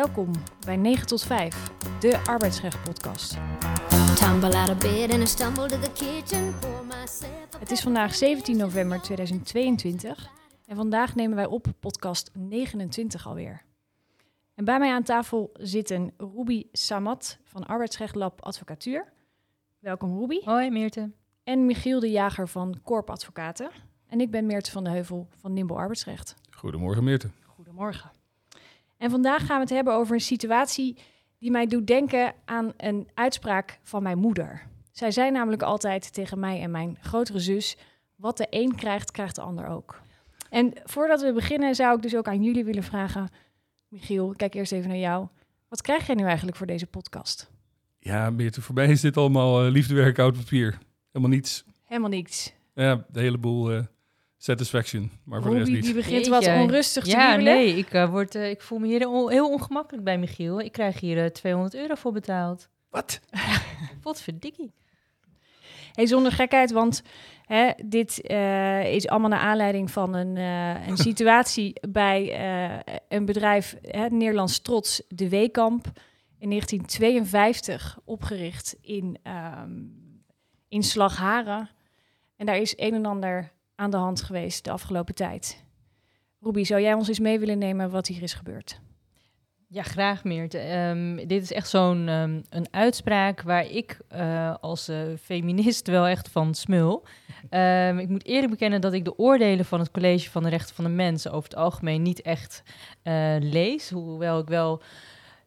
Welkom bij 9 tot 5, de arbeidsrecht-podcast. Tumble out of bed and I stumble to the kitchen. Pour myself a Het is vandaag 17 november 2022 en vandaag nemen wij op podcast 29 alweer. En bij mij aan tafel zitten Ruby Samat van Arbeidsrecht Lab Advocatuur. Welkom Ruby. Hoi Meerte. En Michiel de Jager van Corp Advocaten. En ik ben Meerte van de Heuvel van Nimble Arbeidsrecht. Goedemorgen Meerte. Goedemorgen. En vandaag gaan we het hebben over een situatie die mij doet denken aan een uitspraak van mijn moeder. Zij zei namelijk altijd tegen mij en mijn grotere zus: wat de een krijgt, krijgt de ander ook. En voordat we beginnen, zou ik dus ook aan jullie willen vragen: Michiel, kijk eerst even naar jou. Wat krijg jij nu eigenlijk voor deze podcast? Ja, Meerte, voor mij is dit allemaal eh, liefdewerk, oud papier. Helemaal niets. Helemaal niets. Ja, de hele boel eh, satisfaction, maar voor de rest Ruby die niet. begint wat Jeetje. onrustig te Ja, wiebelen. nee, ik, eh, word, eh, ik voel me hier on- heel ongemakkelijk bij Michiel. Ik krijg hier eh, 200 euro voor betaald. Wat? Wat verdikkie. Hey, zonder gekheid, want hè, dit eh, is allemaal naar aanleiding van een, eh, een situatie bij eh, een bedrijf, hè, Nederlands Trots, de Weekamp, in 1952 opgericht in, ehm in Slagharen. En daar is een en ander aan de hand geweest de afgelopen tijd. Ruby, zou jij ons eens mee willen nemen wat hier is gebeurd? Ja, graag Meerte. Ehm, dit is echt zo'n ehm, een uitspraak waar ik eh, als eh, feminist wel echt van smul. Ehm, ik moet eerlijk bekennen dat ik de oordelen van het College van de Rechten van de Mens over het algemeen niet echt eh, lees. Hoewel ik wel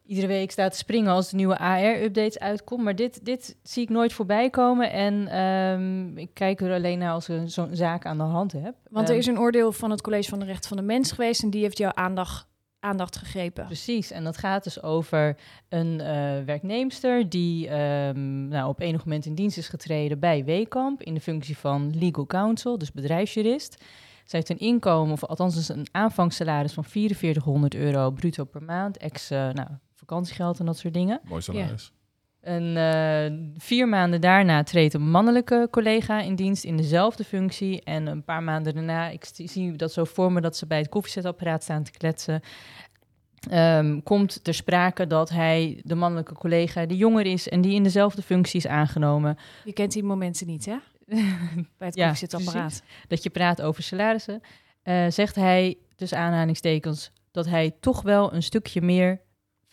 iedere week sta te springen als de nieuwe AR-updates uitkomen. Maar dit, dit zie ik nooit voorbij komen. En ehm, ik kijk er alleen naar als ik zo'n zaak aan de hand heb. Want er Ehm, is een oordeel van het College van de Rechten van de Mens geweest en die heeft jouw aandacht, aandacht gegrepen. Precies, en dat gaat dus over een eh werknemster die ehm, nou, op enig moment in dienst is getreden bij Weekamp in de functie van legal counsel, dus bedrijfsjurist. Zij heeft een inkomen, of althans een aanvangssalaris van 4400 euro bruto per maand, ex eh, nou, vakantiegeld en dat soort dingen. Mooi salaris. En eh, vier maanden daarna treedt een mannelijke collega in dienst in dezelfde functie. En een paar maanden daarna, ik zie- dat zo voor me dat ze bij het koffiezetapparaat staan te kletsen. ehm, komt ter sprake dat hij, de mannelijke collega, die jonger is en die in dezelfde functie is aangenomen. Je kent die momenten niet, hè? Bij het Ja, koffiezetapparaat. dat je praat over salarissen, eh, zegt hij, tussen aanhalingstekens, dat hij toch wel een stukje meer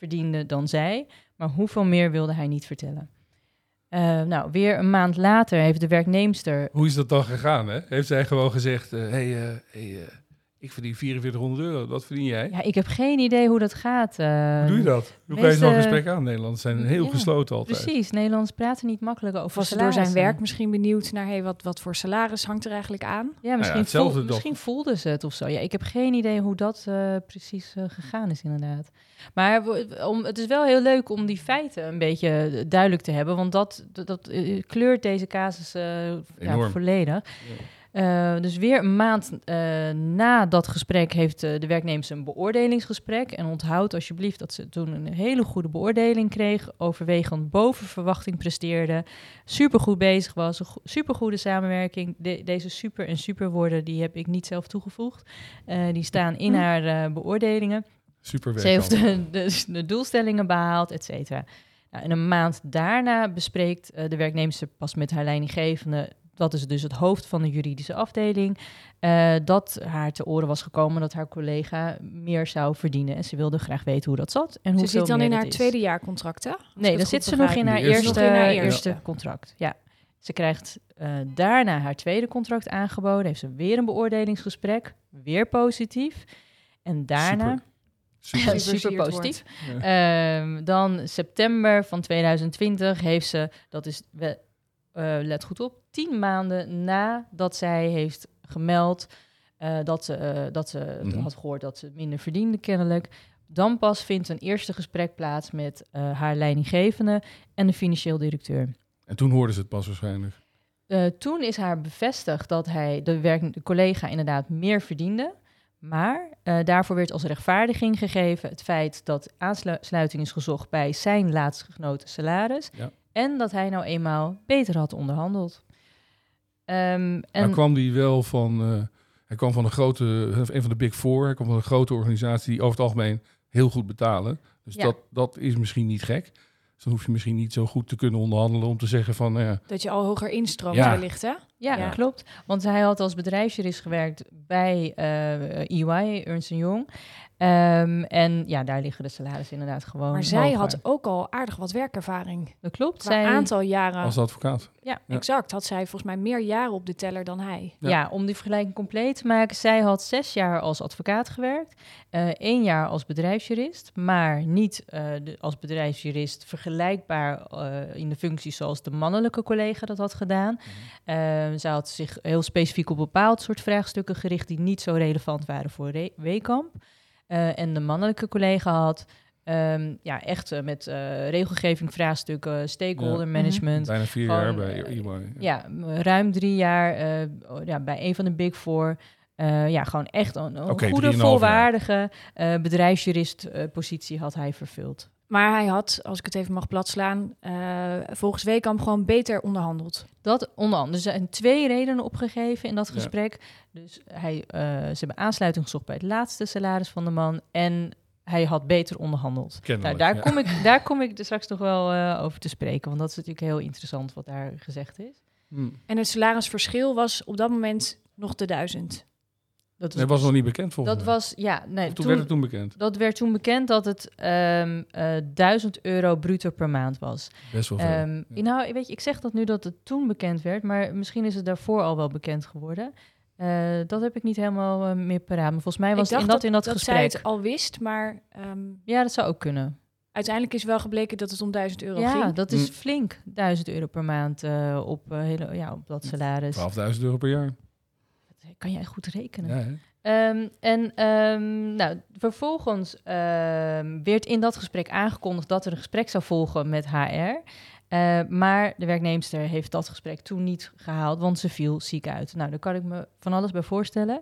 verdiende dan zij. Maar hoeveel meer wilde hij niet vertellen. Eh, nou, weer een maand later heeft de werknemster... Hoe is dat dan gegaan, hè? Heeft zij gewoon gezegd, hé, hey, eh, hey, eh, ik verdien 4400 euro, wat verdien jij? Ja, ik heb geen idee hoe dat gaat. eh. Hoe doe je dat? Hoe kan je zo'n gesprek aan? Nederland zijn heel Ja, gesloten altijd. Precies, Nederlands praten niet makkelijk over was ze door zijn werk misschien benieuwd naar hey, wat, wat voor salaris hangt er eigenlijk aan? Ja, misschien, hetzelfde voel- toch? misschien voelden ze het of zo. Ja, ik heb geen idee hoe dat eh, precies eh, gegaan is, inderdaad. Maar om, het is wel heel leuk om die feiten een beetje duidelijk te hebben, want dat, dat, dat, kleurt deze casus eh, ja, Enorm. volledig. Eh, dus weer een maand eh, na dat gesprek heeft eh, de werknemer een beoordelingsgesprek. En onthoud alsjeblieft dat ze toen een hele goede beoordeling kreeg. Overwegend boven verwachting presteerde. Supergoed bezig was. Een go- supergoede samenwerking. De- deze super en superwoorden die heb ik niet zelf toegevoegd. Die staan in Hm. haar beoordelingen. Super. Ze heeft de, de, de doelstellingen behaald, et cetera. Nou, en een maand daarna bespreekt de werknemster pas met haar leidinggevende... dat is dus het hoofd van de juridische afdeling... eh, dat haar te oren was gekomen dat haar collega meer zou verdienen. En ze wilde graag weten hoe dat zat en Ze zit dan in haar is. tweede jaar contract, hè? Nee, dan zit ze nog in haar eerste. eerste, Nog in haar eerste eerste. contract. Ja. Ze krijgt eh, daarna haar tweede contract aangeboden. Heeft ze weer een beoordelingsgesprek. Weer positief. En daarna... Super. Super, Super positief. Ehm, dan september van 2020 heeft ze, dat is, eh, let goed op, tien maanden nadat zij heeft gemeld eh, dat ze, eh, dat ze Mhm. had gehoord dat ze minder verdiende kennelijk. Dan pas vindt een eerste gesprek plaats met haar leidinggevende en de financieel directeur. En toen hoorden ze het pas waarschijnlijk. Toen is haar bevestigd dat hij, de, werk, de collega inderdaad meer verdiende. Maar daarvoor werd als rechtvaardiging gegeven het feit dat aansluiting is gezocht bij zijn laatstgenoten salaris. Ja. En dat hij nou eenmaal beter had onderhandeld. Ehm, en Maar kwam die wel van... eh, hij kwam van een grote, een van de Big Four. Hij kwam van een grote organisatie die over het algemeen heel goed betalen. Dus Ja. dat, dat is misschien niet gek. Dus dan hoef je misschien niet zo goed te kunnen onderhandelen om te zeggen van... ja, Dat je al hoger instroomt Ja. wellicht, hè? Ja, Ja. klopt. Want hij had als bedrijfsjurist gewerkt bij eh EY, Ernst Young. Ehm, en ja, daar liggen de salarissen inderdaad gewoon Maar zij hoger. had ook al aardig wat werkervaring. Dat klopt. Zij, aantal jaren. als advocaat. ja, Ja. Exact. Had zij volgens mij meer jaren op de teller dan hij. Ja. Ja. om die vergelijking compleet te maken. Zij had zes jaar als advocaat gewerkt, eh één jaar als bedrijfsjurist, maar niet eh, de, als bedrijfsjurist vergelijkbaar eh, in de functie zoals de mannelijke collega dat had gedaan. Eh, zij had zich heel specifiek op bepaald soort vraagstukken gericht die niet zo relevant waren voor Re- Weekamp. Eh, en de mannelijke collega had ehm, ja, echt eh, met eh, regelgeving vraagstukken, stakeholder Mhm. management, Bijna vier Gewoon, jaar bij EY. ja, m- ruim drie jaar eh, oh, ja, bij een van de Big Four. Eh, ja, gewoon echt een, goede, 3,5 jaar. volwaardige eh bedrijfsjurist-positie had hij vervuld. Maar hij had, als ik het even mag platslaan, eh volgens Weekamp gewoon beter onderhandeld. Dat onder andere. Er zijn twee redenen opgegeven in dat Ja. gesprek. Dus hij, eh, ze hebben aansluiting gezocht bij het laatste salaris van de man. En hij had beter onderhandeld. Nou, Kennelijk, daar, ja. kom ik, daar kom ik er straks nog wel eh, over te spreken. Want dat is natuurlijk heel interessant wat daar gezegd is. Hm. En het salarisverschil was op dat moment nog de duizend. Dat was nog niet bekend volgens Dat mij. was, ja, nee, Of toen toen, werd het toen bekend. dat werd toen bekend dat het ehm eh 1000 euro bruto per maand was. Best wel veel. Ehm, ja. Nou, weet je, ik zeg dat nu dat het toen bekend werd, maar misschien is het daarvoor al wel bekend geworden. Eh, dat heb ik niet helemaal eh, meer paraat. Maar volgens mij was ik dacht in dat, in dat, dat gesprek. zij het al wist, maar ehm, Ja, dat zou ook kunnen. uiteindelijk is wel gebleken dat het om 1000 euro Ja, ging. dat is Hm. flink. 1000 euro per maand eh, op, eh, hele, ja, op dat salaris. 12.000 euro per jaar. Kan jij goed rekenen? Ja? Ehm, en ehm, nou, vervolgens ehm, werd in dat gesprek aangekondigd dat er een gesprek zou volgen met HR. Eh, maar de werknemster heeft dat gesprek toen niet gehaald, want ze viel ziek uit. Nou, daar kan ik me van alles bij voorstellen.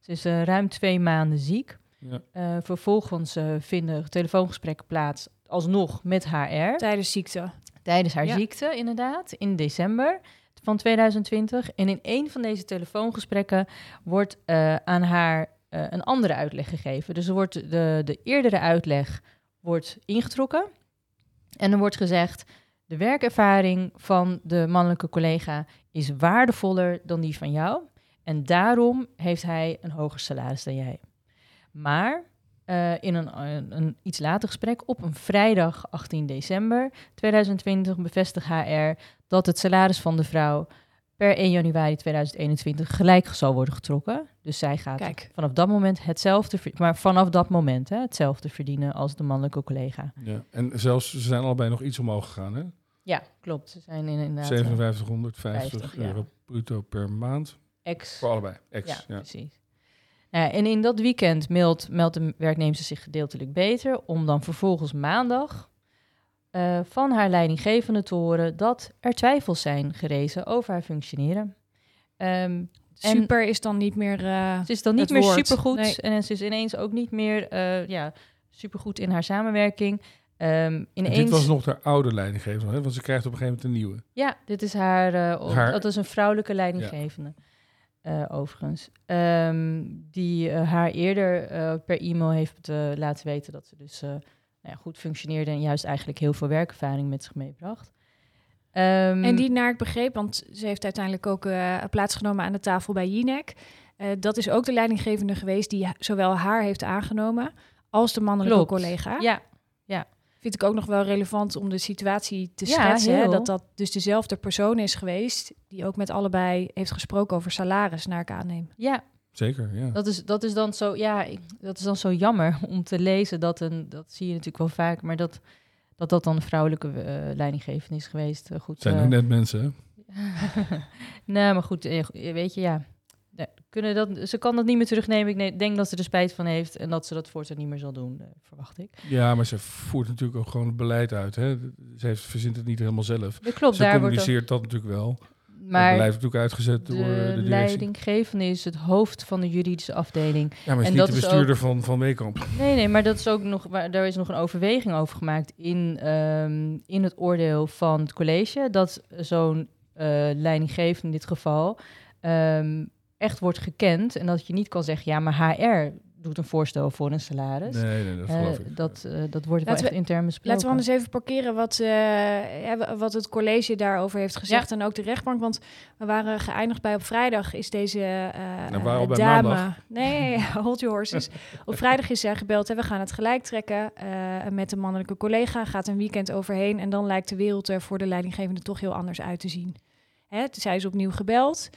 Ze is eh, ruim twee maanden ziek. Ja. Eh, vervolgens eh, vinden telefoongesprekken plaats, alsnog met HR. Tijdens ziekte. Tijdens haar Ja. ziekte, inderdaad, in december van 2020. En in een van deze telefoongesprekken wordt eh, aan haar eh, een andere uitleg gegeven. Dus er wordt de, de eerdere uitleg wordt ingetrokken. En er wordt gezegd: de werkervaring van de mannelijke collega is waardevoller dan die van jou. En daarom heeft hij een hoger salaris dan jij. Maar eh, in een, een, een iets later gesprek op een vrijdag 18 december 2020 bevestigt HR dat het salaris van de vrouw per 1 januari 2021 gelijk zal worden getrokken. Dus zij gaat Kijk. vanaf dat moment hetzelfde, maar vanaf dat moment hè, hetzelfde verdienen als de mannelijke collega. Ja. En zelfs, ze zijn allebei nog iets omhoog gegaan, hè? Ja, klopt. Ze zijn in- inderdaad eh, 5750 50, ja. euro bruto per maand. ex. Voor allebei. Ex, Ja, ja. precies. Nou en in dat weekend meldt, meldt de werknemer zich gedeeltelijk beter, om dan vervolgens maandag eh, van haar leidinggevende te horen dat er twijfels zijn gerezen over haar functioneren. Ehm, Super is dan niet meer... eh, ze is dan niet meer woord, supergoed nee. en ze is ineens ook niet meer eh, ja, supergoed in haar samenwerking. Ehm En ineens, dit was nog de oude leidinggever, hè? want ze krijgt op een gegeven moment een nieuwe. Ja, dit is haar, eh, Haar- dat is een vrouwelijke leidinggevende. eh, overigens. Ehm, die haar eerder eh, per e-mail heeft laten weten dat ze dus eh, nou ja, goed functioneerde en juist eigenlijk heel veel werkervaring met zich meebracht. Ehm, En die naar ik begreep, want ze heeft uiteindelijk ook eh, plaatsgenomen aan de tafel bij Jinek. Eh, dat is ook de leidinggevende geweest die zowel haar heeft aangenomen als de mannelijke Klopt. collega. Ja, Vind ik ook nog wel relevant om de situatie te Ja, schetsen. hè, dat dat dus dezelfde persoon is geweest die ook met allebei heeft gesproken over salaris, naar ik aanneem. ja Zeker, ja. dat, is, dat is dan zo, ja, ik- dat is dan zo jammer om te lezen dat een, dat zie je natuurlijk wel vaak, maar dat dat, dat dan een vrouwelijke leidinggevende is geweest. Eh, goed, zijn eh, ook net mensen, hè? nee, maar goed, weet je, ja. Kunnen dat, ze kan dat niet meer terugnemen. Ik denk dat ze er spijt van heeft en dat ze dat voortaan niet meer zal doen, verwacht ik. Ja, maar ze voert natuurlijk ook gewoon het beleid uit. Hè? Ze heeft, verzint het niet helemaal zelf. Dat klopt, ze daar wordt communiceert dat natuurlijk wel. Maar wordt natuurlijk uitgezet de, door eh, de leidinggevende is het hoofd van de juridische afdeling. Ja, maar is en niet dat de bestuurder van, van Weekamp. Nee, nee, maar dat is ook nog, waar- daar is nog een overweging over gemaakt in, ehm, in het oordeel van het college. Dat zo'n eh leidinggevende in dit geval ehm, echt wordt gekend. En dat je niet kan zeggen, ja, maar HR doet een voorstel voor een salaris. Nee, nee, dat Eh, geloof ik. dat, eh, dat wordt wel Laten echt we- intern besproken. Laten we anders even parkeren wat, eh, ja, wat het college daarover heeft gezegd en ook de rechtbank. Want we waren geëindigd bij op vrijdag is deze eh Nou, al bij dame... maandag. Nee, hold your horses. op vrijdag is zij gebeld. Hè, we gaan het gelijk trekken eh, met een mannelijke collega. Gaat een weekend overheen en dan lijkt de wereld er voor de leidinggevende toch heel anders uit te zien. Hè, zij is opnieuw gebeld.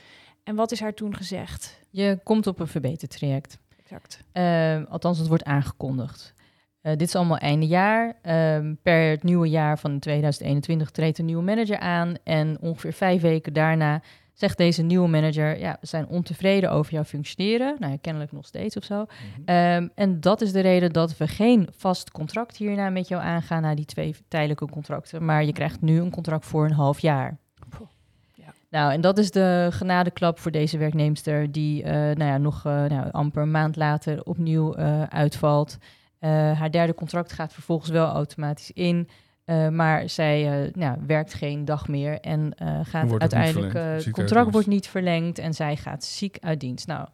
En wat is haar toen gezegd? Je komt op een verbetertraject. Exact. Eh, althans, het wordt aangekondigd. Eh, dit is allemaal einde jaar. Ehm, per het nieuwe jaar van 2021 treedt een nieuwe manager aan. En ongeveer vijf weken daarna zegt deze nieuwe manager... ja, we zijn ontevreden over jouw functioneren. Nou ja, kennelijk nog steeds of zo. Mhm. Ehm, en dat is de reden dat we geen vast contract hierna met jou aangaan... na die twee tijdelijke contracten. Maar je krijgt nu een contract voor een half jaar. Nou, en dat is de genadeklap voor deze werknemster... die eh, nou ja, nog eh, nou, amper een maand later opnieuw eh, uitvalt... Eh, haar derde contract gaat vervolgens wel automatisch in. eh, maar zij eh, nou, werkt geen dag meer en eh, gaat Wordt uiteindelijk. eh, Het contract dienst. wordt niet verlengd en zij gaat ziek uit dienst. Nou,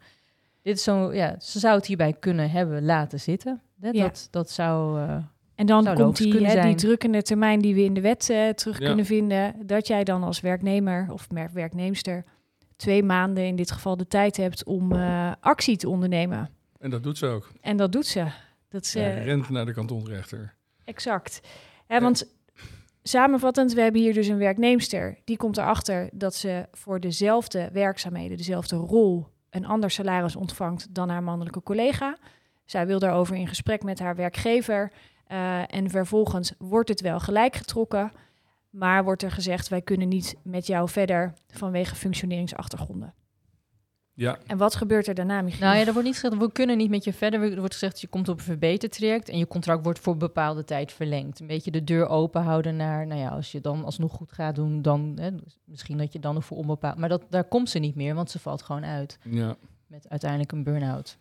dit is zo, ja, ze zou het hierbij kunnen hebben laten zitten. Ja. Dat, dat zou. En dan Zou komt die, hè, die drukkende termijn die we in de wet eh, terug Ja. kunnen vinden. Dat jij dan als werknemer of werknemster twee maanden in dit geval de tijd hebt om eh, actie te ondernemen. En dat doet ze ook. En dat doet ze. Dat Ze eh, rent naar de kantonrechter. exact. Hè, want samenvattend, we hebben hier dus een werknemster. Die komt erachter dat ze voor dezelfde werkzaamheden, dezelfde rol, een ander salaris ontvangt dan haar mannelijke collega. Zij wil daarover in gesprek met haar werkgever. Eh, en vervolgens wordt het wel gelijk getrokken. Maar wordt er gezegd, wij kunnen niet met jou verder vanwege functioneringsachtergronden. Ja, En wat gebeurt er daarna, Michiel? nou ja, er wordt niet gezegd, we kunnen niet met je verder. Er wordt gezegd, je komt op een verbetertraject en je contract wordt voor bepaalde tijd verlengd. Een beetje de deur open houden naar, nou ja, als je dan alsnog goed gaat doen, dan hè, misschien dat je dan nog voor onbepaald. Maar dat, daar komt ze niet meer, want ze valt gewoon uit ja. met uiteindelijk een burn-out.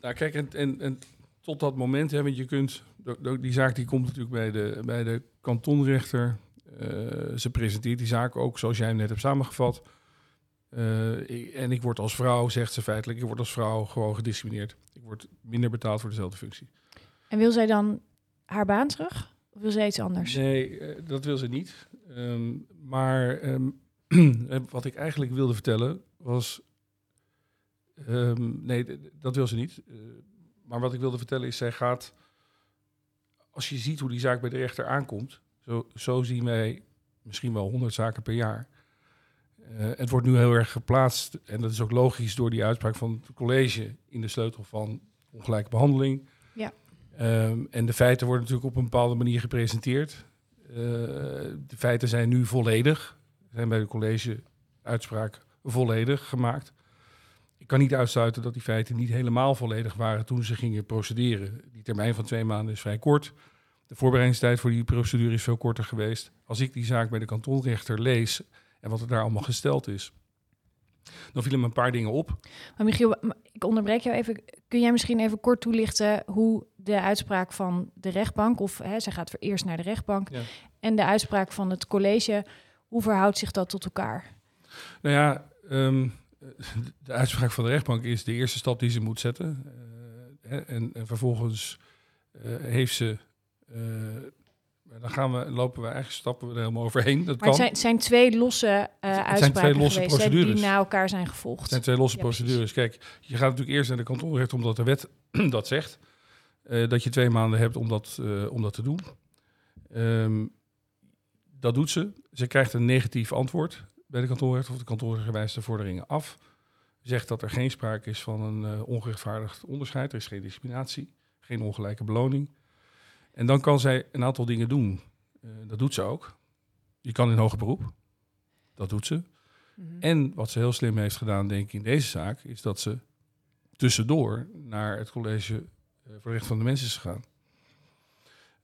Nou, kijk, en, en, en tot dat moment, hè, want je kunt, die zaak die komt natuurlijk bij de, bij de kantonrechter. Eh, ze presenteert die zaak ook zoals jij hem net hebt samengevat. Eh, ik- en ik word als vrouw, zegt ze feitelijk, ik word als vrouw gewoon gediscrimineerd. Ik word minder betaald voor dezelfde functie. En wil zij dan haar baan terug? Of wil zij iets anders? Nee, eh, dat wil ze niet. Ehm, maar ehm, eh, wat ik eigenlijk wilde vertellen was. ehm, nee, dat wil ze niet. Maar wat ik wilde vertellen is, zij gaat. Als je ziet hoe die zaak bij de rechter aankomt, zo, zo zien wij misschien wel honderd zaken per jaar. Eh, het wordt nu heel erg geplaatst, en dat is ook logisch door die uitspraak van het college in de sleutel van ongelijke behandeling. Ja. Ehm, en de feiten worden natuurlijk op een bepaalde manier gepresenteerd. Eh, de feiten zijn nu volledig, zijn bij de college uitspraak volledig gemaakt. Ik kan niet uitsluiten dat die feiten niet helemaal volledig waren toen ze gingen procederen. Die termijn van twee maanden is vrij kort. De voorbereidingstijd voor die procedure is veel korter geweest. Als ik die zaak bij de kantonrechter lees en wat er daar allemaal gesteld is, dan vielen me een paar dingen op. Maar Michiel, ik onderbreek jou even. Kun jij misschien even kort toelichten hoe de uitspraak van de rechtbank, of hè, zij gaat eerst naar de rechtbank, Ja. en de uitspraak van het college, hoe verhoudt zich dat tot elkaar? Nou ja, ehm, de uitspraak van de rechtbank is de eerste stap die ze moet zetten. Eh, en, en vervolgens eh, heeft ze. eh, dan gaan we, lopen we eigenlijk stappen we er helemaal overheen. Dat Maar kan. het zijn, het zijn twee losse eh zijn uitspraken twee losse geweest hè, procedures. die na elkaar zijn gevolgd. Het zijn twee losse Ja, procedures. Kijk, je gaat natuurlijk eerst naar de kantonrechter omdat de wet dat zegt. eh, dat je twee maanden hebt om dat, eh, om dat te doen. Ehm, dat doet ze. Ze krijgt een negatief antwoord bij de kantonrechter. Of de kantonrechter wijst de vorderingen af. Zegt dat er geen sprake is van een eh, ongerechtvaardigd onderscheid. Er is geen discriminatie, geen ongelijke beloning. En dan kan zij een aantal dingen doen. Eh, dat doet ze ook. Je kan in hoger beroep. Dat doet ze. Mhm. En wat ze heel slim heeft gedaan, denk ik, in deze zaak, is dat ze tussendoor naar het college eh, voor recht van de mens is gegaan.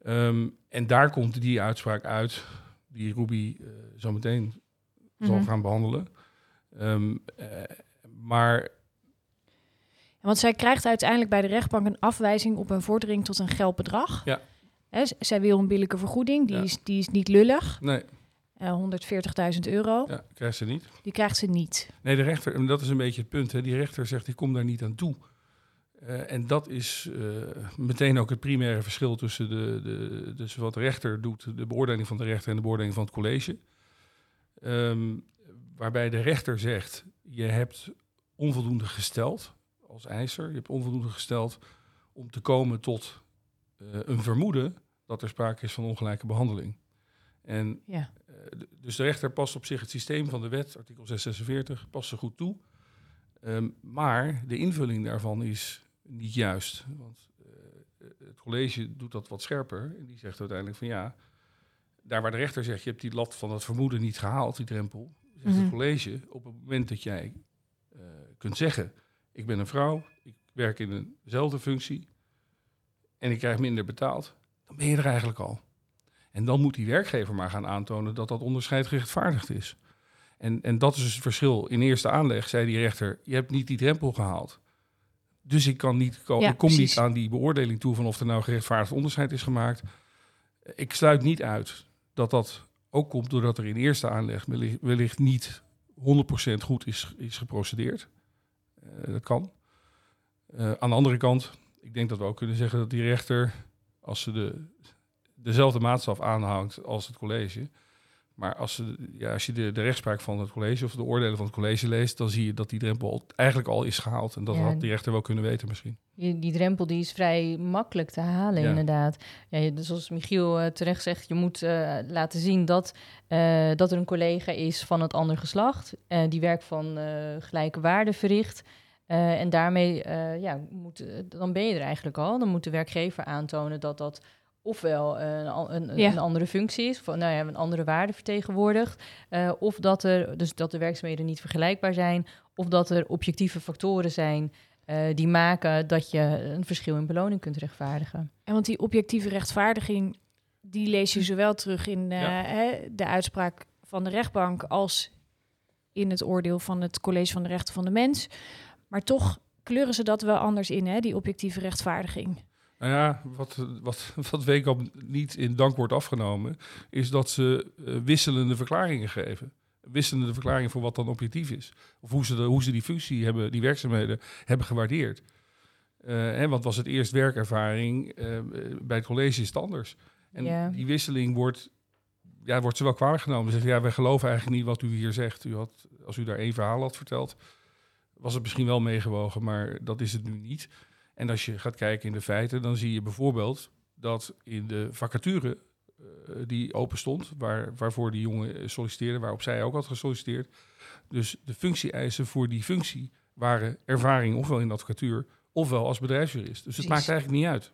Ehm, en daar komt die uitspraak uit, die Ruby zo meteen zal Mhm. gaan behandelen. Eh, maar Want zij krijgt uiteindelijk bij de rechtbank een afwijzing op een vordering tot een geldbedrag. Ja. Hè, zij wil een billijke vergoeding, die, Ja. is, die is niet lullig. nee, Eh 140.000 euro, ja, krijgt ze niet. die krijgt ze niet. Nee, de rechter, en dat is een beetje het punt. Hè. Die rechter zegt, ik kom daar niet aan toe. Eh, en dat is eh, meteen ook het primaire verschil tussen, de, de, dus wat de rechter doet, de beoordeling van de rechter en de beoordeling van het college. Ehm, waarbij de rechter zegt, je hebt onvoldoende gesteld als eiser, je hebt onvoldoende gesteld om te komen tot eh, een vermoeden dat er sprake is van ongelijke behandeling. En Ja. eh, dus de rechter past op zich het systeem van de wet, artikel 646, past ze goed toe. Ehm, maar de invulling daarvan is niet juist. Want eh, het college doet dat wat scherper. En die zegt uiteindelijk van ja, daar waar de rechter zegt, je hebt die lat van het vermoeden niet gehaald, die drempel, zegt Mhm. het college, op het moment dat jij eh, kunt zeggen, ik ben een vrouw, ik werk in dezelfde functie en ik krijg minder betaald, dan ben je er eigenlijk al. En dan moet die werkgever maar gaan aantonen dat dat onderscheid gerechtvaardigd is. En, en dat is dus het verschil. In eerste aanleg zei die rechter, je hebt niet die drempel gehaald. Dus ik, kan niet ko- Ja, ik kom precies. niet aan die beoordeling toe van of er nou gerechtvaardigd onderscheid is gemaakt. Ik sluit niet uit dat dat ook komt doordat er in eerste aanleg wellicht, niet 100% goed is, is geprocedeerd. Eh, dat kan. Eh, aan de andere kant, ik denk dat we ook kunnen zeggen dat die rechter, als ze de, dezelfde maatstaf aanhangt als het college, maar als, ze, ja, als je de, de rechtspraak van het college of de oordelen van het college leest, dan zie je dat die drempel eigenlijk al is gehaald. En dat Ja. had die rechter wel kunnen weten misschien. Die, die drempel die is vrij makkelijk te halen, Ja. inderdaad. Ja, dus zoals Michiel eh, terecht zegt, je moet eh, laten zien dat, eh, dat er een collega is van het andere geslacht, die werk van gelijke waarde verricht. En daarmee ja, moet, dan ben je er eigenlijk al. Dan moet de werkgever aantonen dat dat ofwel een, een, Ja. een andere functie is, van, nou ja, een andere waarde vertegenwoordigt, eh, of dat, er, dus dat de werkzaamheden niet vergelijkbaar zijn, of dat er objectieve factoren zijn eh, die maken dat je een verschil in beloning kunt rechtvaardigen. En want die objectieve rechtvaardiging, die lees je zowel terug in eh, Ja. hè, de uitspraak van de rechtbank als in het oordeel van het College van de Rechten van de Mens. Maar toch kleuren ze dat wel anders in, hè, die objectieve rechtvaardiging. Nou ja, wat, wat, wat Weekamp niet in dank wordt afgenomen, is dat ze eh, wisselende verklaringen geven. Wisselende verklaringen voor wat dan objectief is. Of hoe ze, de, hoe ze die functie hebben, die werkzaamheden hebben gewaardeerd. Eh, hè, want was het eerst werkervaring, eh, bij het college is het anders. En die wisseling wordt, ja, wordt ze wel kwalijk genomen. Ze zeggen, ja, wij geloven eigenlijk niet wat u hier zegt. U had, als u daar één verhaal had verteld, was het misschien wel meegewogen, maar dat is het nu niet. En als je gaat kijken in de feiten, dan zie je bijvoorbeeld dat in de vacature eh, die open stond, waar, waarvoor die jongen eh, solliciteerde, waarop zij ook had gesolliciteerd. Dus de functie-eisen voor die functie waren ervaring ofwel in de advocatuur, ofwel als bedrijfsjurist. Dus het Precies. maakt eigenlijk niet uit.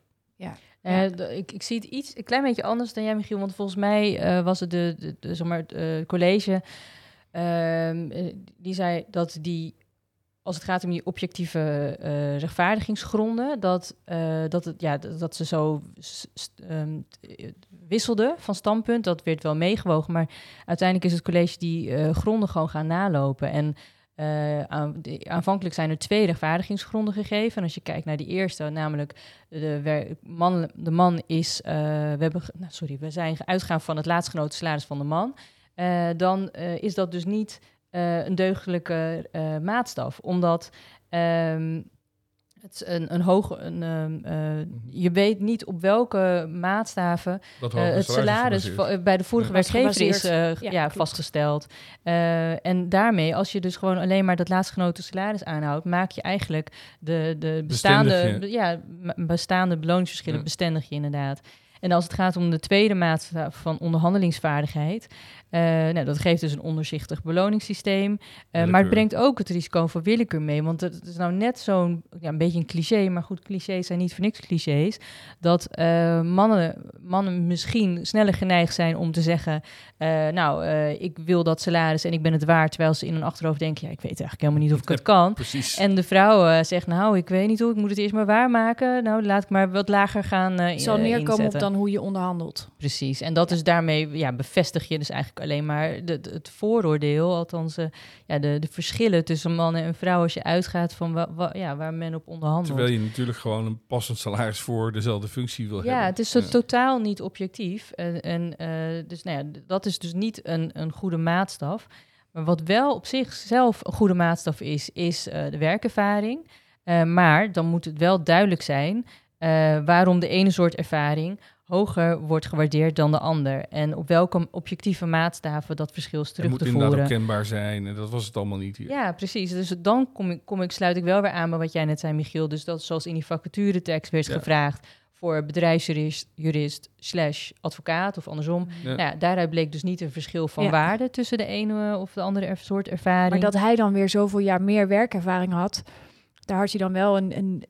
Eh, d- ik, ik zie het iets, een klein beetje anders dan jij, Michiel. Want volgens mij eh, was het de, de, de, zeg maar, het eh, college. ehm, eh, die zei dat die, als het gaat om die objectieve eh, rechtvaardigingsgronden, dat, eh, dat, het, ja, dat, ze zo eh, wisselden van standpunt. Dat werd wel meegewogen. Maar uiteindelijk is het college die gronden gewoon gaan nalopen. En aanvankelijk zijn er twee rechtvaardigingsgronden gegeven. En als je kijkt naar die eerste, namelijk de, man, de man is, we hebben, nou, sorry, we zijn uitgegaan van het laatstgenoten salaris van de man. Dan is dat dus niet eh, een deugdelijke eh, maatstaf, omdat ehm, het een, een hoge, een, ehm, eh, je weet niet op welke maatstaven het salaris bij de vorige Ja. Werkgever is Ja, vastgesteld. Eh, en daarmee, als je dus gewoon alleen maar dat laatstgenoten salaris aanhoudt, maak je eigenlijk de, de bestaande, ja, bestaande beloningsverschillen Ja. bestendig je inderdaad. En als het gaat om de tweede maatstaf van onderhandelingsvaardigheid, eh, nou, dat geeft dus een onderzichtig beloningssysteem. Eh, maar het brengt ook het risico van willekeur mee. Want het is nou net zo'n, ja, een beetje een cliché, maar goed, clichés zijn niet voor niks clichés. Dat eh, mannen, mannen misschien sneller geneigd zijn om te zeggen: eh, Nou, eh, ik wil dat salaris en ik ben het waard. Terwijl ze in hun achterhoofd denken: Ja, ik weet eigenlijk helemaal niet of ik het kan. Precies. En de vrouw zegt: Nou, ik weet niet hoe, ik moet het eerst maar waarmaken. Nou, laat ik maar wat lager gaan. eh Het zal neerkomen op inzetten. Dan hoe je onderhandelt. Precies. En dat is daarmee, ja, bevestig je dus eigenlijk alleen maar de, de- het vooroordeel, althans eh, ja, de, de verschillen tussen mannen en vrouwen als je uitgaat van wa, wa- ja, waar men op onderhandelt. Terwijl je natuurlijk gewoon een passend salaris voor dezelfde functie wil ja, hebben. het is zo Ja. totaal niet objectief. En, en eh, dus nou ja, dat is dus niet een, een goede maatstaf. Maar wat wel op zichzelf een goede maatstaf is, is eh, de werkervaring. Eh, maar dan moet het wel duidelijk zijn eh, waarom de ene soort ervaring hoger wordt gewaardeerd dan de ander. En op welke objectieve maatstaven dat verschil is Het terug moet te inderdaad ook voeren. kenbaar zijn. En dat was het allemaal niet hier. Ja, precies. Dus dan kom ik, kom ik, sluit ik wel weer aan bij wat jij net zei, Michiel. Dus dat zoals in die vacaturetekst werd Ja. gevraagd voor bedrijfsjurist jurist slash advocaat of andersom. Ja. Nou ja, daaruit bleek dus niet een verschil van Ja. waarde tussen de ene of de andere er- soort ervaring. Maar dat hij dan weer zoveel jaar meer werkervaring had, daar had je dan wel een, een,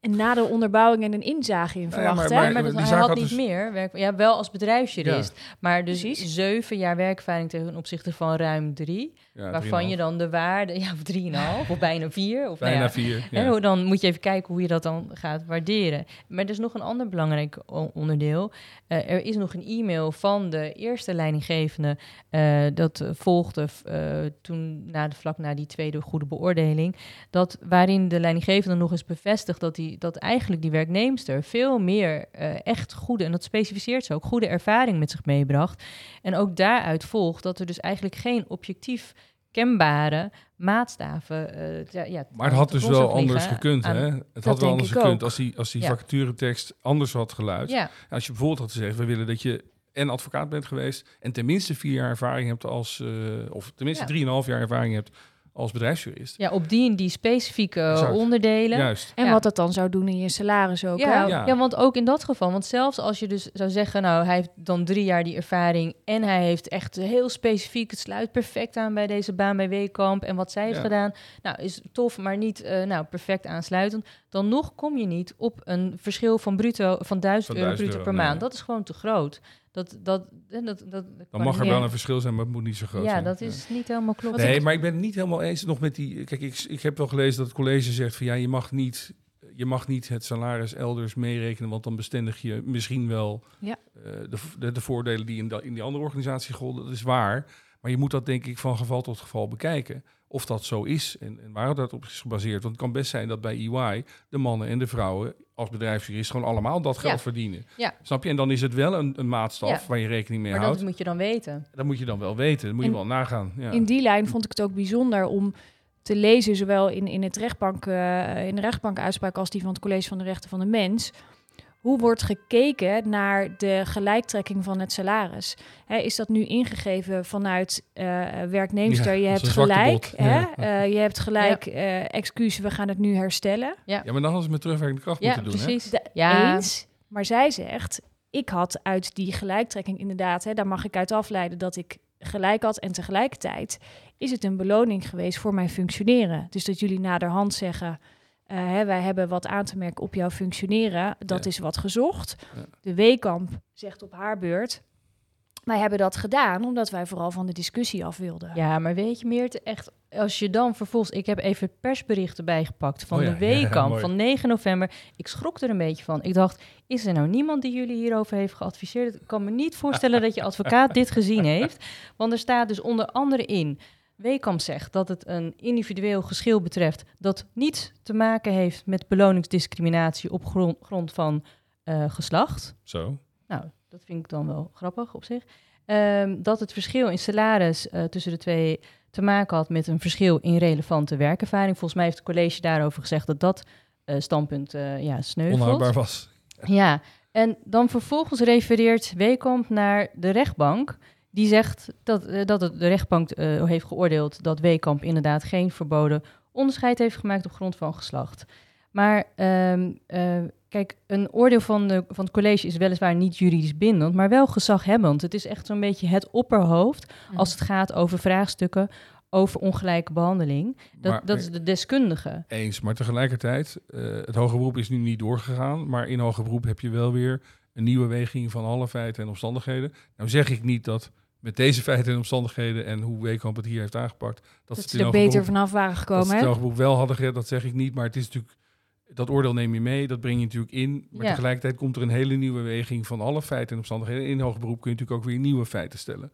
een nader onderbouwing en een inzage in Nou ja, verwacht. maar- hè? Ja, maar dat, hij zaak had had niet dus- meer werk, ja, wel als bedrijfsjurist, maar dus Precies. zeven jaar werkervaring ten opzichte van ruim drie, Ja, waarvan 3,5. je dan de waarde, ja, of drieënhalf, of bijna vier, of nou Bijna ja, vier. Hoe- dan moet je even kijken hoe je dat dan gaat waarderen. Maar er is nog een ander belangrijk onderdeel. Eh, er is nog een e-mail van de eerste leidinggevende. eh, dat volgde eh, toen na de, vlak na die tweede goede beoordeling. Dat, waarin de leidinggevende nog eens bevestigt dat, die, dat eigenlijk die werknemster veel meer eh, echt goede, en dat specificeert ze ook, goede ervaring met zich meebracht. En ook daaruit volgt dat er dus eigenlijk geen objectief kenbare maatstaven. eh, ja, ja, Maar het had dus wel anders gekund. aan- Hè? Het had wel anders gekund ook. als die, als die Ja. vacaturetekst anders had geluid. Ja, Als je bijvoorbeeld had gezegd, we willen dat je en advocaat bent geweest en tenminste vier jaar ervaring hebt als, eh, of tenminste drieënhalf jaar ervaring hebt als bedrijfsjurist. ja, op die en die specifieke Exact. onderdelen. Juist. En Ja. wat dat dan zou doen in je salaris ook. Ja, ja. Ja. want ook in dat geval. Want zelfs als je dus zou zeggen, nou, hij heeft dan drie jaar die ervaring en hij heeft echt heel specifiek, het sluit perfect aan bij deze baan bij Weekamp en wat zij heeft Ja. gedaan, nou, is tof, maar niet eh, nou, perfect aansluitend. Dan nog kom je niet op een verschil van bruto van 1000 Van euro 1000 bruto per maand. Dat is gewoon te groot. Dat, dat, dat, dat, Dan mag er ja. wel een verschil zijn, maar het moet niet zo groot Ja, zijn. dat is niet helemaal klopt. Nee, maar ik ben het niet helemaal eens nog met die... Kijk, ik, ik heb wel gelezen dat het college zegt van ja, je mag niet, je mag niet het salaris elders meerekenen, want dan bestendig je misschien wel Ja. eh, de, de, de voordelen die in, da- in die andere organisatie golden. Dat is waar. Maar je moet dat denk ik van geval tot geval bekijken. Of dat zo is en, en waar dat op is gebaseerd. Want het kan best zijn dat bij EY de mannen en de vrouwen als bedrijfsjurist gewoon allemaal dat geld Ja. verdienen. Ja. Snap je? En dan is het wel een, een maatstaf Ja. waar je rekening mee Maar houdt. dat moet je dan weten. Dat moet je dan wel weten. Dat moet je wel nagaan. Ja. In die lijn vond ik het ook bijzonder om te lezen, zowel in, in, het rechtbank, eh, in de rechtbankuitspraak als die van het College van de Rechten van de Mens. Hoe wordt gekeken naar de gelijktrekking van het salaris? Hè, is dat nu ingegeven vanuit eh werknemster? Ja, je hebt gelijk. Hè? Ja. Eh, je hebt gelijk. eh, excuus, we gaan het nu herstellen. Ja, maar dan hadden ze met terugwerkende kracht Ja, moeten doen. precies. Ja. Eens. Maar zij zegt, ik had uit die gelijktrekking inderdaad, hè, daar mag ik uit afleiden dat ik gelijk had. En tegelijkertijd is het een beloning geweest voor mijn functioneren. Dus dat jullie naderhand zeggen, eh, hè, wij hebben wat aan te merken op jouw functioneren. Dat Ja. is wat gezocht. Ja. De Weekamp zegt op haar beurt, wij hebben dat gedaan omdat wij vooral van de discussie af wilden. Ja, maar weet je, Meert, echt, als je dan vervolgens... Ik heb even het persbericht erbij gepakt van Oh ja, de mooi. van 9 november. Ik schrok er een beetje van. Ik dacht, is er nou niemand die jullie hierover heeft geadviseerd? Ik kan me niet voorstellen dat je advocaat dit gezien heeft. Want er staat dus onder andere in... Weekamp zegt dat het een individueel geschil betreft... dat niets te maken heeft met beloningsdiscriminatie op grond, grond van eh, geslacht. Zo. Nou, dat vind ik dan wel grappig op zich. Ehm, dat het verschil in salaris eh, tussen de twee te maken had met een verschil in relevante werkervaring. Volgens mij heeft het college daarover gezegd dat dat eh, standpunt eh ja, sneuvelt. Onhoudbaar was. Ja, en dan vervolgens refereert Weekamp naar de rechtbank. Die zegt dat, eh, dat het, de rechtbank eh, heeft geoordeeld dat Weekamp inderdaad geen verboden onderscheid heeft gemaakt op grond van geslacht. Maar ehm, eh, kijk, een oordeel van, de, van het college is weliswaar niet juridisch bindend, maar wel gezaghebbend. Het is echt zo'n beetje het opperhoofd als het gaat over vraagstukken over ongelijke behandeling. Dat, Maar- dat is de deskundige. Eens, maar tegelijkertijd, eh, het hoge beroep is nu niet doorgegaan, maar in hoger beroep heb je wel weer een nieuwe weging van alle feiten en omstandigheden. Nou zeg ik niet dat met deze feiten en omstandigheden en hoe Weekamp het hier heeft aangepakt, dat, dat ze er beter vanaf waren dat ze gekomen. het wel hadden gered, dat zeg ik niet, maar het is natuurlijk, dat oordeel neem je mee, dat breng je natuurlijk in, maar Ja. tegelijkertijd komt er een hele nieuwe weging van alle feiten en omstandigheden. In hoger beroep kun je natuurlijk ook weer nieuwe feiten stellen.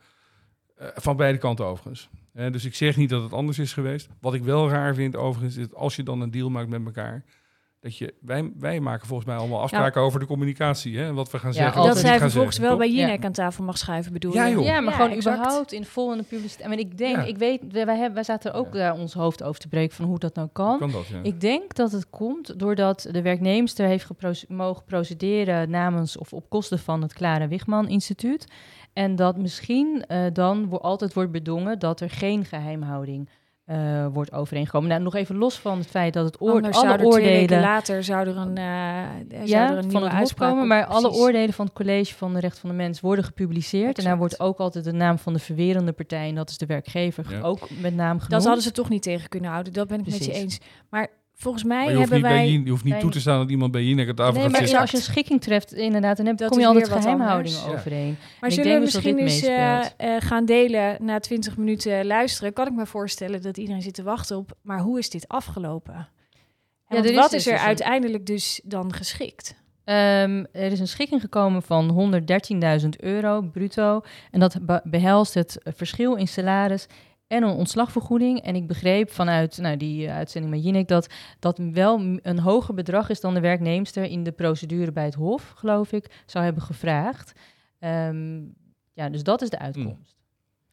Eh, van beide kanten overigens. Dus ik zeg niet dat het anders is geweest. Wat ik wel raar vind overigens, is dat als je dan een deal maakt met elkaar, dat je, wij, wij maken volgens mij allemaal afspraken over de communicatie. Hè? Wat we gaan Ja, zeggen. dat zij vervolgens wel bij? Jinek aan tafel mag schuiven, bedoel Ja, je? joh. Ja, maar Ja, gewoon exact. überhaupt in vol in de publiciteit. Mean, ik denk, Ja. ik weet, wij, hebben, wij zaten er ook daar ons hoofd over te breken van hoe dat nou kan. Kan dat, ja. Ik denk dat het komt doordat de werknemster heeft mogen procederen namens of op kosten van het Clara Wigman Instituut. En dat misschien eh, dan wo- altijd wordt bedongen dat er geen geheimhouding eh, wordt overeengekomen. Nou, nog even los van het feit dat het oor Anders alle zou er twee weken oordelen later zou er een, eh, zou ja, er een van nieuwe het hof komen, maar alle oordelen van het college van de recht van de mens worden gepubliceerd. En daar wordt ook altijd de naam van de verwerende partij, en dat is de werkgever, Ja. ook met naam genoemd. Dat hadden ze toch niet tegen kunnen houden. Dat ben ik met je eens. Maar volgens mij hebben niet wij... Je hoeft niet wij- toe te staan dat iemand bij Jinek aan tafel Nee, gaat maar zitten. als je een schikking treft, inderdaad, dan heb, Dat kom je altijd weer wat geheimhouding anders. Ja. overeen. Maar ik zullen denk we dus misschien eens eh, eh, gaan delen na 20 minuten luisteren? Kan ik me voorstellen dat iedereen zit te wachten op... Maar hoe is dit afgelopen? Ja, er is wat dus is er dus uiteindelijk dus dan geschikt? Ehm, er is een schikking gekomen van 113.000 euro bruto. En dat be- behelst het verschil in salaris en een ontslagvergoeding. En ik begreep vanuit nou, die eh, uitzending met Jinek dat dat wel een hoger bedrag is dan de werknemster in de procedure bij het Hof, geloof ik, zou hebben gevraagd. Ehm, ja, dus dat is de uitkomst.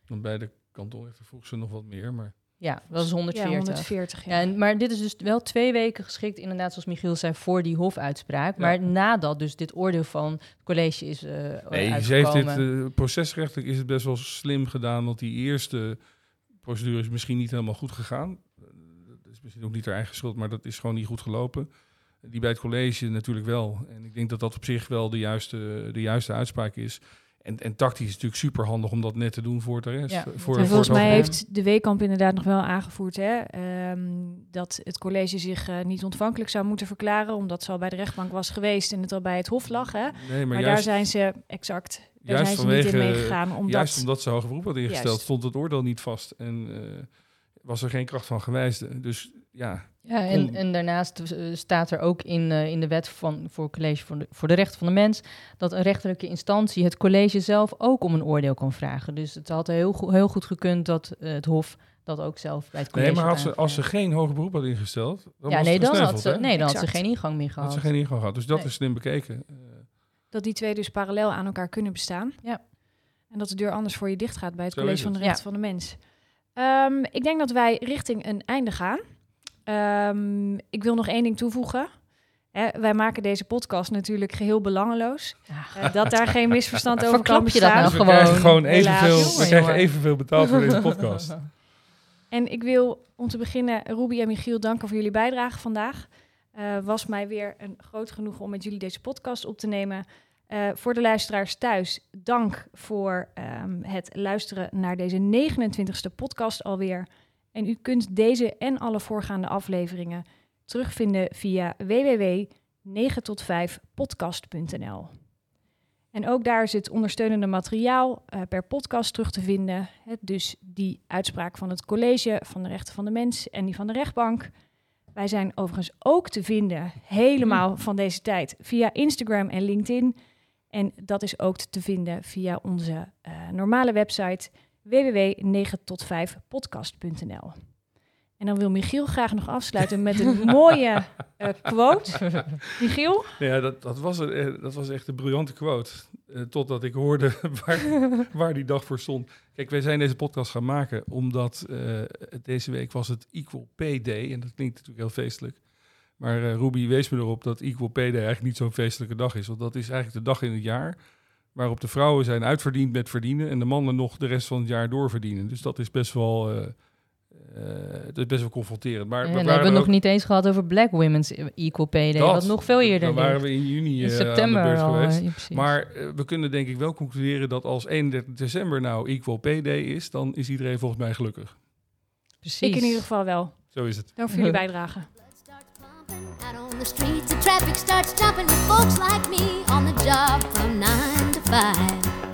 Want Bij de kantonrechter vroeg ze nog wat meer, maar... Ja, dat is 140. Ja, 140. Ja. Ja, en- maar dit is dus wel twee weken geschikt, inderdaad, zoals Michiel zei, voor die hofuitspraak. Ja. Maar nadat dus dit oordeel van het college is eh Nee, ze heeft dit, eh, procesrechtelijk is het best wel slim gedaan, want die eerste procedure is misschien niet helemaal goed gegaan. Dat is misschien ook niet haar eigen schuld, maar dat is gewoon niet goed gelopen. Die bij het college natuurlijk wel. En ik denk dat dat op zich wel de juiste, de juiste uitspraak is. En, en tactisch is natuurlijk super handig om dat net te doen voor de rest. Ja, voor, en voor En het volgens mij heeft de Weekamp inderdaad nog wel aangevoerd hè, ehm, dat het college zich eh, niet ontvankelijk zou moeten verklaren, omdat ze al bij de rechtbank was geweest en het al bij het Hof lag. Hè. Maar, Nee, maar, daar juist, zijn ze exact. Daar juist zijn ze niet in vanwege- meegegaan. Omdat, juist omdat ze hoger beroep had ingesteld, Juist. stond het oordeel niet vast. En eh, was er geen kracht van gewijsde. Dus ja, Ja, en, en daarnaast eh, staat er ook in, eh, in de wet van, voor college voor de, voor de rechten van de mens dat een rechterlijke instantie het college zelf ook om een oordeel kan vragen. Dus het had heel, goed heel goed gekund dat het Hof dat ook zelf bij het college nee, maar had had ze, als ze geen hoger beroep had ingesteld, dan ja, was nee, het dan had ze, hè? nee, dan had ze geen ingang meer Had gehad. ze geen ingang gehad. Dus dat Nee. is slim bekeken. Dat die twee dus parallel aan elkaar kunnen bestaan. Ja. En dat de deur anders voor je dicht gaat bij het Zo College van de. Rechten van de Mens. Ehm, ik denk dat wij richting een einde gaan. Ehm, ik wil nog één ding toevoegen. Hè, wij maken deze podcast natuurlijk geheel belangeloos. Ja. Eh, dat daar geen misverstand over kan Verklap je dat bestaan. nou dus we gewoon. krijgen gewoon evenveel, Jongen, we krijgen evenveel betaald voor deze podcast. En ik wil om te beginnen Ruby en Michiel danken voor jullie bijdrage vandaag. Eh was mij weer een groot genoegen om met jullie deze podcast op te nemen. Eh, voor de luisteraars thuis, dank voor ehm, het luisteren naar deze 29e podcast alweer. En u kunt deze en alle voorgaande afleveringen terugvinden via www.9tot5podcast.nl. En ook daar het ondersteunende materiaal eh, per podcast terug te vinden. Het, dus die uitspraak van het college van de rechten van de mens en die van de rechtbank. Wij zijn overigens ook te vinden, helemaal van deze tijd, via Instagram en LinkedIn. En dat is ook te vinden via onze eh, normale website www.9tot5podcast.nl. En dan wil Michiel graag nog afsluiten met een mooie eh, quote. Michiel? Ja, dat, dat, was, een, eh, dat was echt een briljante quote. Eh, totdat ik hoorde waar, waar die dag voor stond. Kijk, wij zijn deze podcast gaan maken omdat eh, deze week was het Equal Pay Day. En dat klinkt natuurlijk heel feestelijk. Maar eh Ruby wees me erop dat Equal Pay Day eigenlijk niet zo'n feestelijke dag is. Want dat is eigenlijk de dag in het jaar waarop de vrouwen zijn uitverdiend met verdienen en de mannen nog de rest van het jaar doorverdienen. Dus dat is best wel, eh, eh, dat is best wel confronterend. Maar we hebben we ook- nog niet eens gehad over Black Women's Equal Pay Day, Dat, wat nog veel eerder Dan waren we in juni In eh, aan de september beurt al. geweest. Maar eh, we kunnen denk ik wel concluderen dat als 31 december nou Equal Pay Day is, dan is iedereen volgens mij gelukkig. precies. Ik in ieder geval wel. Zo is het. Dank voor jullie bijdrage. Out on the streets. The traffic starts jumping with folks like me on the job from nine to five.